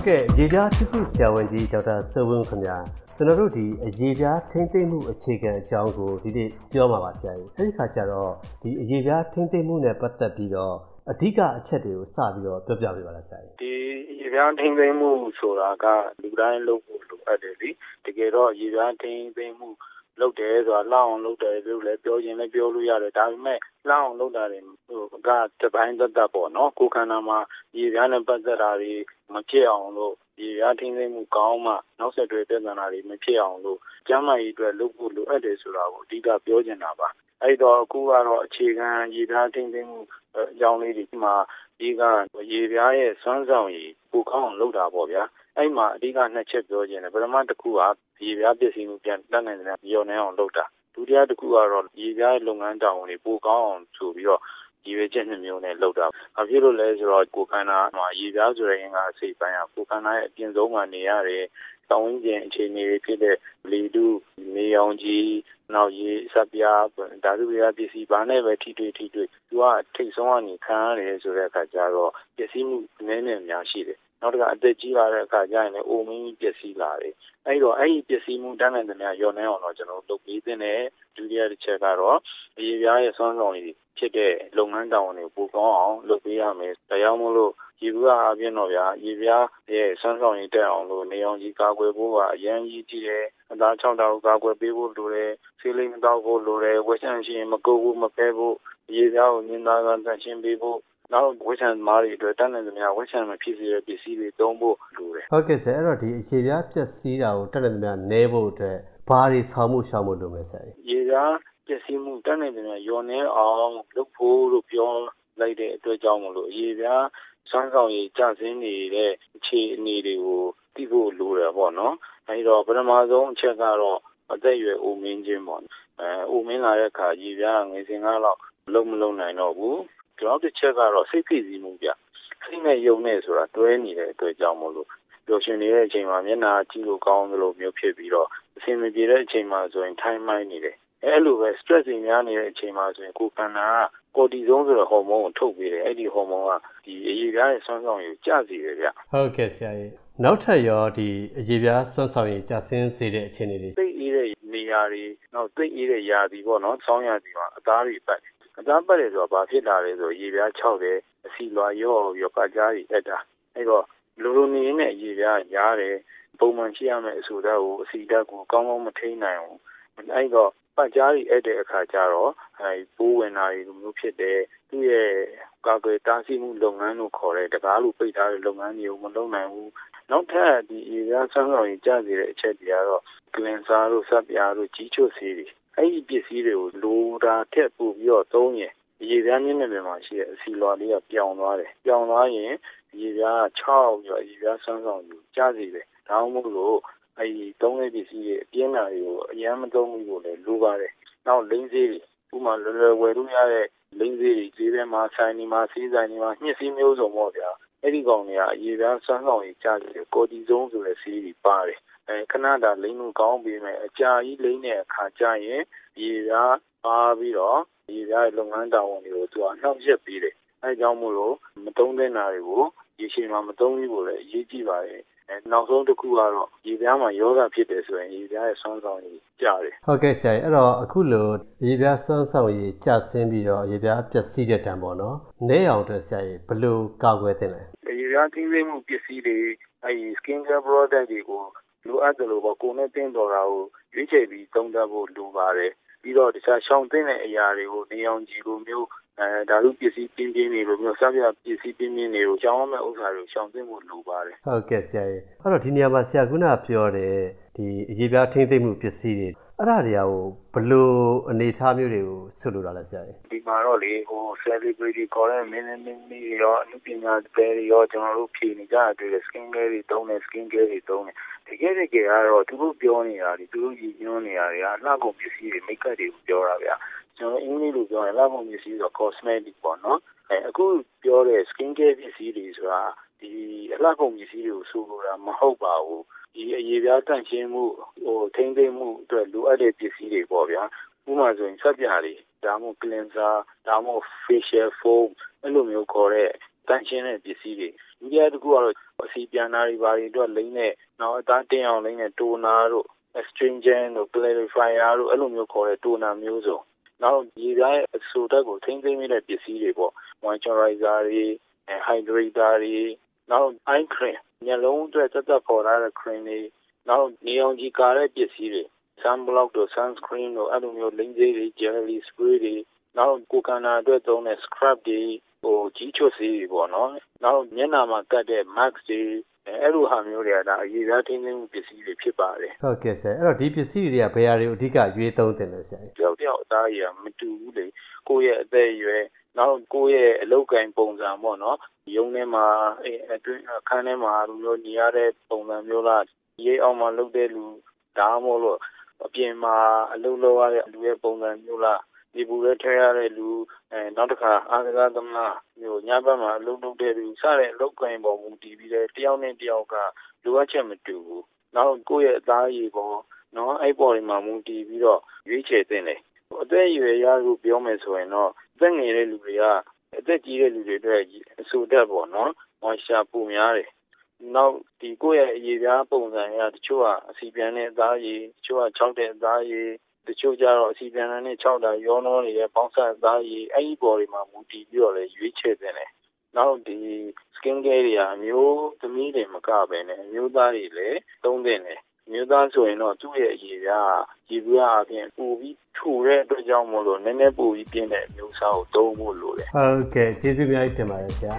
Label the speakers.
Speaker 1: ဟုတ်ကဲ့ရေပြားထုခုဆရာဝန်ကြီးဒေါက်တာစိုးဝင်းခင်ဗျာကျွန်တော်တို့ဒီအရေပြားထိမ့်သိမ့်မှုအခြေခံအကြောင်းကိုဒီနေ့ပြောမှာပါဆရာကြီးအဲဒီခါကျတော့ဒီအရေပြားထိမ့်သိမ့်မှုနဲ့ပတ်သက်ပြီးတော့အဓိကအချက်တွေကိုစပြီးတော့ပြောပြပေးပါလားဆရာကြီး
Speaker 2: ဒီရေပြားထိမ့်သိမ့်မှုဆိုတာကလူတိုင်းလုပ်ဖို့လိုအပ်တယ်လေတကယ်တော့ရေပြားထိမ့်သိမ့်မှု လုပ်တယ်ဆိုတာလှအောင်လုပ်တယ်လို့လည်းပြောရင်လည်းပြောလို့ရတယ်ဒါပေမဲ့လှအောင်လုပ်တာတွေဟိုကတပိုင်းသက်သက်ပေါ့နော်ကိုယ်ခန္ဓာမှာရေပြားနဲ့ပတ်သက်တာတွေမဖြစ်အောင်လို့ရေပြားထိန်းသိမ်းမှုကောင်းမှနောက်ဆက်တွဲပြဿနာတွေမဖြစ်အောင်လို့ကျန်းမာရေးအတွက်လုပ်ဖို့လိုအပ်တယ်ဆိုတာကိုအဓိကပြောချင်တာပါအဲ့တော့အခုကတော့အခြေခံရေပြားထိန်းသိမ်းမှုအကြောင်းလေးတွေမှာဒီကရေပြားရဲ့စွမ်းဆောင်ရည်ပိုကောင်းအောင်လုပ်တာပေါ့ဗျာ အဲ့မှာအဓိကနှစ်ချက်ပြောခြင်းတယ်ပထမတစ်ခုကရေပြားပစ္စည်းမှုပြန်တတ်နိုင်တဲ့ညော်နေအောင်လုပ်တာဒုတိယတစ်ခုကတော့ရေပြားလုပ်ငန်းတောင်တွေပိုကောင်းအောင်ဆိုပြီးတော့ရည်ရွယ်ချက်နှစ်မျိုးနဲ့လုပ်တာ။ဘာဖြစ်လို့လဲဆိုတော့ကိုယ်ခန္ဓာမှာရေပြားဆိုတဲ့အင်္ဂါအစိတ်ပိုင်းကကိုယ်ခန္ဓာရဲ့အပြင်ဆုံးမှာနေရတယ်။ပတ်ဝန်းကျင်အခြေအနေတွေဖြစ်တဲ့လေထု၊နေရောင်ခြည်၊နောက်ရေ၊ဆပ်ပြား၊ဓာတုဗေဒပစ္စည်းဘာနဲ့ပဲထိတွေ့ထိတွေ့သူကထိပ်ဆုံးကနေခံရတယ်ဆိုတဲ့အခါကျတော့ပျက်စီးမှုအနည်းနဲ့အများရှိတယ် နောက်တစ်ခါအသက်ကြီးလာတဲ့အခါကျရင်လည်းအိုမင်းပျက်စီးလာတယ်အဲ့တော့အဲ့ဒီပျက်စီးမှုတန်းနိုင်တဲ့များရောနေအောင်တော့ကျွန်တော်လုပ်ပေးတဲ့ဒုတိယတစ်ချက်ကတော့အရေးပြားရဲ့ဆွမ်းဆောင်ရည်ဖြစ်တဲ့လုပ်ငန်းတာဝန်တွေပိုကောင်းအောင်လုပ်ပေးရမယ်ဒါကြောင့်မို့လို့ဒီကူကအပြင်တော့ဗျာရေပြားရဲ့ဆွမ်းဆောင်ရည်တက်အောင်လို့နေအောင်ကြီးကာကွယ်ဖို့ကအရန်ကြီးကြည့်တယ်အသား၆တောက်ကာကွယ်ပေးဖို့လိုတယ်ဆေးလိမ်မတော့ဖို့လိုတယ်ဝက်ချန်ရှိရင်မကုတ်ဘူးမဖဲဖို့ရေပြားကိုညင်သားကတန့်ရှင်းပေးဖို့ နောက်ဝက်ချန်မားတွေအတွက်တတ်နိုင်သမျှဝက်ချန်မဖြစ်စေတဲ့ပစ္စည်းတွေသုံးဖို့လိုတယ်
Speaker 1: ဟုတ်ကဲ့ဆရာအဲ့တော့ဒီအခြေပြပျက်စီးတာကိုတတ်နိုင်သမျှနည်းဖို့အတွက်ဘာတွေဆောင်မှုရှောင်မှုလိုမယ်ဆရာ
Speaker 2: ရေပြားပျက်စီးမှုတတ်နိုင်သမျှရောနေအောင်လုပ်ဖို့လို့ပြောလိုက်တဲ့အတွက်ကြောင့်မလို့ရေပြားစွမ်းဆောင်ရည်ကျဆင်းနေတဲ့အခြေအနေတွေကိုသိဖို့လိုတယ်ပေါ့နော်အဲဒီတော့ပထမဆုံးအချက်ကတော့အသက်အရွယ်အိုမင်းခြင်းပေါ့အဲအိုမင်းလာတဲ့အခါရေပြားငွေစင်ကားတော့လုံးမလုံးနိုင်တော့ဘူး နောက်တစ်ချက်ကတော့စိတ်ဖိစီးမှုပြစိတ်နဲ့ယုံနေဆိုတာတွဲနေတဲ့အတွက်ကြောင့်မို့လို့ပျော်ရွှင်နေတဲ့အချိန်မှာမျက်နှာကြည့်လို့ကောင်းသလိုမျိုးဖြစ်ပြီးတော့အဆင်မပြေတဲ့အချိန်မှာဆိုရင်ထိုင်းမိုင်းနေတယ်အဲ့လိုပဲ stress တွေများနေတဲ့အချိန်မှာဆိုရင်ကိုယ်ခန္ဓာကကော်တီဇုန်းဆိုတဲ့ဟော်မုန်းကိုထုတ်ပေးတယ်အဲ့ဒီဟော်မုန်းကဒီအရေးပြားရဲ့ဆွမ်းဆောင်ရည်ကိုကျစေတယ်ဗျ
Speaker 1: ဟုတ်ကဲ့ဆရာကြီးနောက်ထပ်ရောဒီအရေးပြားဆွမ်းဆောင်ရည်ကျဆင်းစေတဲ့အခြေအနေတွေ
Speaker 2: သိအေးတဲ့နေရာတွေနောက်သိအေးတဲ့ရာသီပေါ့နော်ဆောင်းရာသီမှာအသားတွေပတ်တယ် အသားပတ်တယ်ဆိုတော့ဘာဖြစ်လာလဲဆိုရေပြား၆တယ်အစီလွာရော့ရောကကြားကြီးတက်တာအဲ့တော့လူလူနေနဲ့ရေပြားရားတယ်ပုံမှန်ရှိရမယ့်အဆူဓာတ်ကိုအစီဓာတ်ကိုကောင်းကောင်းမထိနိုင်ဘူးအဲ့တော့ပတ်ကြားကြီးအဲ့တဲ့အခါကျတော့အဲပိုးဝင်တာတွေလိုမျိုးဖြစ်တယ်သူ့ရဲ့ကာကွယ်တားဆီးမှုလုပ်ငန်းလို့ခေါ်တဲ့တကားလိုပိတ်ထားတဲ့လုပ်ငန်းတွေကိုမလုပ်နိုင်ဘူးနောက်ထပ်ဒီအေရီးယားဆန်းဆောင်ရင်ကြားစီတဲ့အချက်တွေကတော့ကလင်ဆာတို့ဆပ်ပြားတို့ကြီးချွတ်ဆေးတွေ အဲ့ဒီပစ္စည်းတွေကိုလိုတာထက်ပိုပြီးတော့သုံးရင်ရေပြားမြင့်တဲ့ပြင်မှာရှိတဲ့အစီလွာလေးကပြောင်းသွားတယ်ပြောင်းသွားရင်ရေပြား6ရောရေပြားဆန်းဆောင်ယူကြားစီတယ်ဒါမှမဟုတ်လို့အဲဒီသုံးတဲ့ပစ္စည်းတွေအပြင်းတာတွေကိုအရန်မသုံးဘူးလို့လည်းလိုပါတယ်နောက်လိမ့်စေးတွေဥမာလွယ်လွယ်ဝယ်လို့ရတဲ့လိမ့်စေးတွေဈေးထဲမှာဆိုင်နေမှာစီးဆိုင်နေမှာညှစ်စည်းမျိုးစုံပေါ့ဗျာအဲ့ဒီကောင်တွေကအရေပြားဆန်းဆောင်ကြီးကြားစီတယ်ကော်တီဇုန်းဆိုတဲ့ဆေးတွေပါတယ်အဲ ခဏတာလိမ့်မှုကောင်းပြီးမယ်အကြာကြီးလိမ့်တဲ့အခါကျရင်ရေပြားပါပြီးတော့ရေပြားရဲ့လုပ်ငန်းတာဝန်တွေကိုသူကနှောင့်ယှက်ပေးတယ်အဲကြောင့်မို့လို့မတုံးတဲ့နာတွေကိုရေရှည်မှာမတုံးဘူးလို့လည်းအရေးကြီးပါတယ်နောက်ဆုံးတစ်ခုကတော့ရေပြားမှာယောဂဖြစ်တယ်ဆိုရင်ရေပြားရဲ့ဆွမ်းဆောင်ရည်ကျတယ်
Speaker 1: ဟုတ်ကဲ့ဆရာအဲ့တော့အခုလိုရေပြားဆွမ်းဆောင်ရည်ကျဆင်းပြီးတော့ရေပြားပျက်စီးတဲ့တံပေါ့နော်နဲအောင်အတွက်ဆရာကြီးဘယ်လိုကာကွယ်သင့်လဲ
Speaker 2: ရေပြားထိသိမ်းမှုပစ္စည်းတွေအဲဒီ skin care product တွေကို လိုအပ်တယ်လို့ပေါ့ကိုယ်နဲ့တင်းတော်တာကိုရွေးချယ်ပြီးသုံးသပ်ဖို့လိုပါတယ်ပြီးတော့တခြားရှောင်သင့်တဲ့အရာတွေကိုနေအောင်ကြည့်လိုမျိုး အဲဓာတုပစ္စည်းပြင်းပြင်းတွေလိုမျိုးစပြပစ္စည်းပြင်းပြင်းတွေကိုရှောင်ရမယ့်ဥစ္စာတွေကိုရှောင်သင့်ဖို့လိုပါတယ်
Speaker 1: ဟုတ်ကဲ့ဆရာကြီးအဲ့တော့ဒီနေရာမှာဆရာကပြောတယ်ဒီအရေးပြားထိမ့်သိမ့်မှုပစ္စည်းတွေအဲ့ဒါတွေကဟိုဘလို့အနေထားမျိုးတွေကိုဆွလို့တာလဲဆရာကြီး
Speaker 2: ဒီမှာတော့လေဟို celebrity ခေါ်တဲ့မင်းမင်းမီရောအမှုပညာတွေရောကျွန်တော်တို့ဖြေနေကြတယ် skin care တွေတုံးတယ် skin care တွေတုံးတယ်တကယ်တကယ်ကတော့သူတို့ပြောနေတာဒီသူတို့ရည်ညွှန်းနေတာတွေကလှကုန်ပစ္စည်းတွေ make up တွေကိုပြောတာဗျာ ကျွန်တော်အင်္ဂလိပ်လိုပြောရင် လှကုန်ပစ္စည်းဆိုတော့ cosmetic ပေါ့နော်အဲအခုပြောတဲ့ skin care ပစ္စည်းတွေဆိုတာဒီအလှကုန်ပစ္စည်းတွေကိုဆိုလိုတာမဟုတ်ပါဘူးဒီအရေးပြားတန့်ရှင်းမှုဟိုထိမ့်သိမ်းမှုအတွက်လိုအပ်တဲ့ပစ္စည်းတွေပေါ့ဗျာဥပမာဆိုရင်ဆက်ပြားတွေဒါမှမဟုတ် cleanser ဒါမှမဟုတ် facial foam အဲ့လိုမျိုးခေါ်တဲ့တန့်ရှင်းတဲ့ပစ္စည်းတွေဒုတိယတစ်ခုကတော့အစီပြန်နာတွေဘာတွေအတွက်လိမ့်တဲ့နောက်အသားတင်အောင်လိမ့်တဲ့တိုနာတို့ astringent တို့ clarifier တို့အဲ့လိုမျိုးခေါ်တဲ့တိုနာမျိုးစုံ နောက်ရေပြားရဲ့အဆိုတက်ကိုထိမ့်သိမ်းမိတဲ့ပစ္စည်းတွေပေါ့ moisturizer တွေ hydrator တွေနောက် eye cream မျက်လုံးအတွက်သက်သက်ပေါ်လာတဲ့ cream တွေနောက်နေအောင်ကြီးကာတဲ့ပစ္စည်းတွေ sun block တို့ sunscreen တို့အဲ့လိုမျိုးလိမ့်သေးတွေ jelly spray တွေနောက်ကိုကန္နာအတွက်သုံးတဲ့ scrub တွေဟိုကြီးချွတ်စေးတွေပေါ့နော်နောက်မျက်နှာမှာကတ်တဲ့ mask တွေ အဲ့လိုဟာမျိုးတွေကဒါအရေးသားထိန်းသိမ်းမှုပစ္စည်းတွေဖြစ်ပါတယ်
Speaker 1: ဟုတ်ကဲ့ဆရာအဲ့တော့ဒီပစ္စည်းတွေကဘယ်ဟာတွေကိုအဓိကရွေးသုံးတင်လဲဆရာ
Speaker 2: တယောက်တယောက်အသားကြီးကမတူဘူးလေကိုယ့်ရဲ့အသက်အရွယ်နောက်ကိုယ့်ရဲ့အလုပ်ကိုင်ပုံစံပေါ့နော်ရုံးထဲမှာအတွင်းအခန်းထဲမှာလူမျိုးညီရတဲ့ပုံစံမျိုးလားရေးအောင်မှလုပ်တဲ့လူဒါမှမဟုတ်လို့အပြင်မှာအလုပ်လုပ်ရတဲ့လူရဲ့ပုံစံမျိုးလား ဒီဘူးလဲထဲရတဲ့လူအဲနောက်တစ်ခါအားကစားသမားမျိုးညဘက်မှာအလုပ်လုပ်တဲ့လူစတဲ့အလုပ်ကိုင်ပုံမူတည်ပြီးတဲ့တယောက်နဲ့တယောက်ကလိုအပ်ချက်မတူဘူးနောက်ကိုယ့်ရဲ့အသားအရည်ပေါ်နော်အဲ့ပေါ်ဒီမှာမူတည်ပြီးတော့ရွေးချယ်သင့်တယ်အသက်အရွယ်ရလို့ပြောမယ်ဆိုရင်တော့အသက်ငယ်တဲ့လူတွေကအသက်ကြီးတဲ့လူတွေအတွက်အဆူတက်ပေါ့နော်မွန်ရှာပူများတယ်နောက်ဒီကိုယ့်ရဲ့အရေးပြားပုံစံရတချို့ကအစီပြန်တဲ့အသားရည်တချို့က၆တဲ့အသားရည် တချို့ကျတော့အစီပြန်နဲ့၆တာရောနှောနေတဲ့ပေါင်းဆက်အသားရည်အဲ့ဒီပေါ်တွေမှာမူတည်ပြီးတော့လည်းရွေးချယ်တဲ့တယ်နောက်ဒီ skin care တွေကအမျိုးသမီးတွေမကပဲနဲ့အမျိုးသားတွေလည်းသုံးတဲ့တယ်မျိုးသားဆိုရင်တော့သူ့ရဲ့အရေးပြားရည်ပြားအပြင်ပူပြီးထူတဲ့အတွက်ကြောင့်မို့လို့နည်းနည်းပူပြီးပြင်းတဲ့အမျိုးအစားကိုသုံးဖို့လိုတယ်
Speaker 1: ဟုတ်ကဲ့ကျေးဇူးများတင်ပါတယ်ဆရာ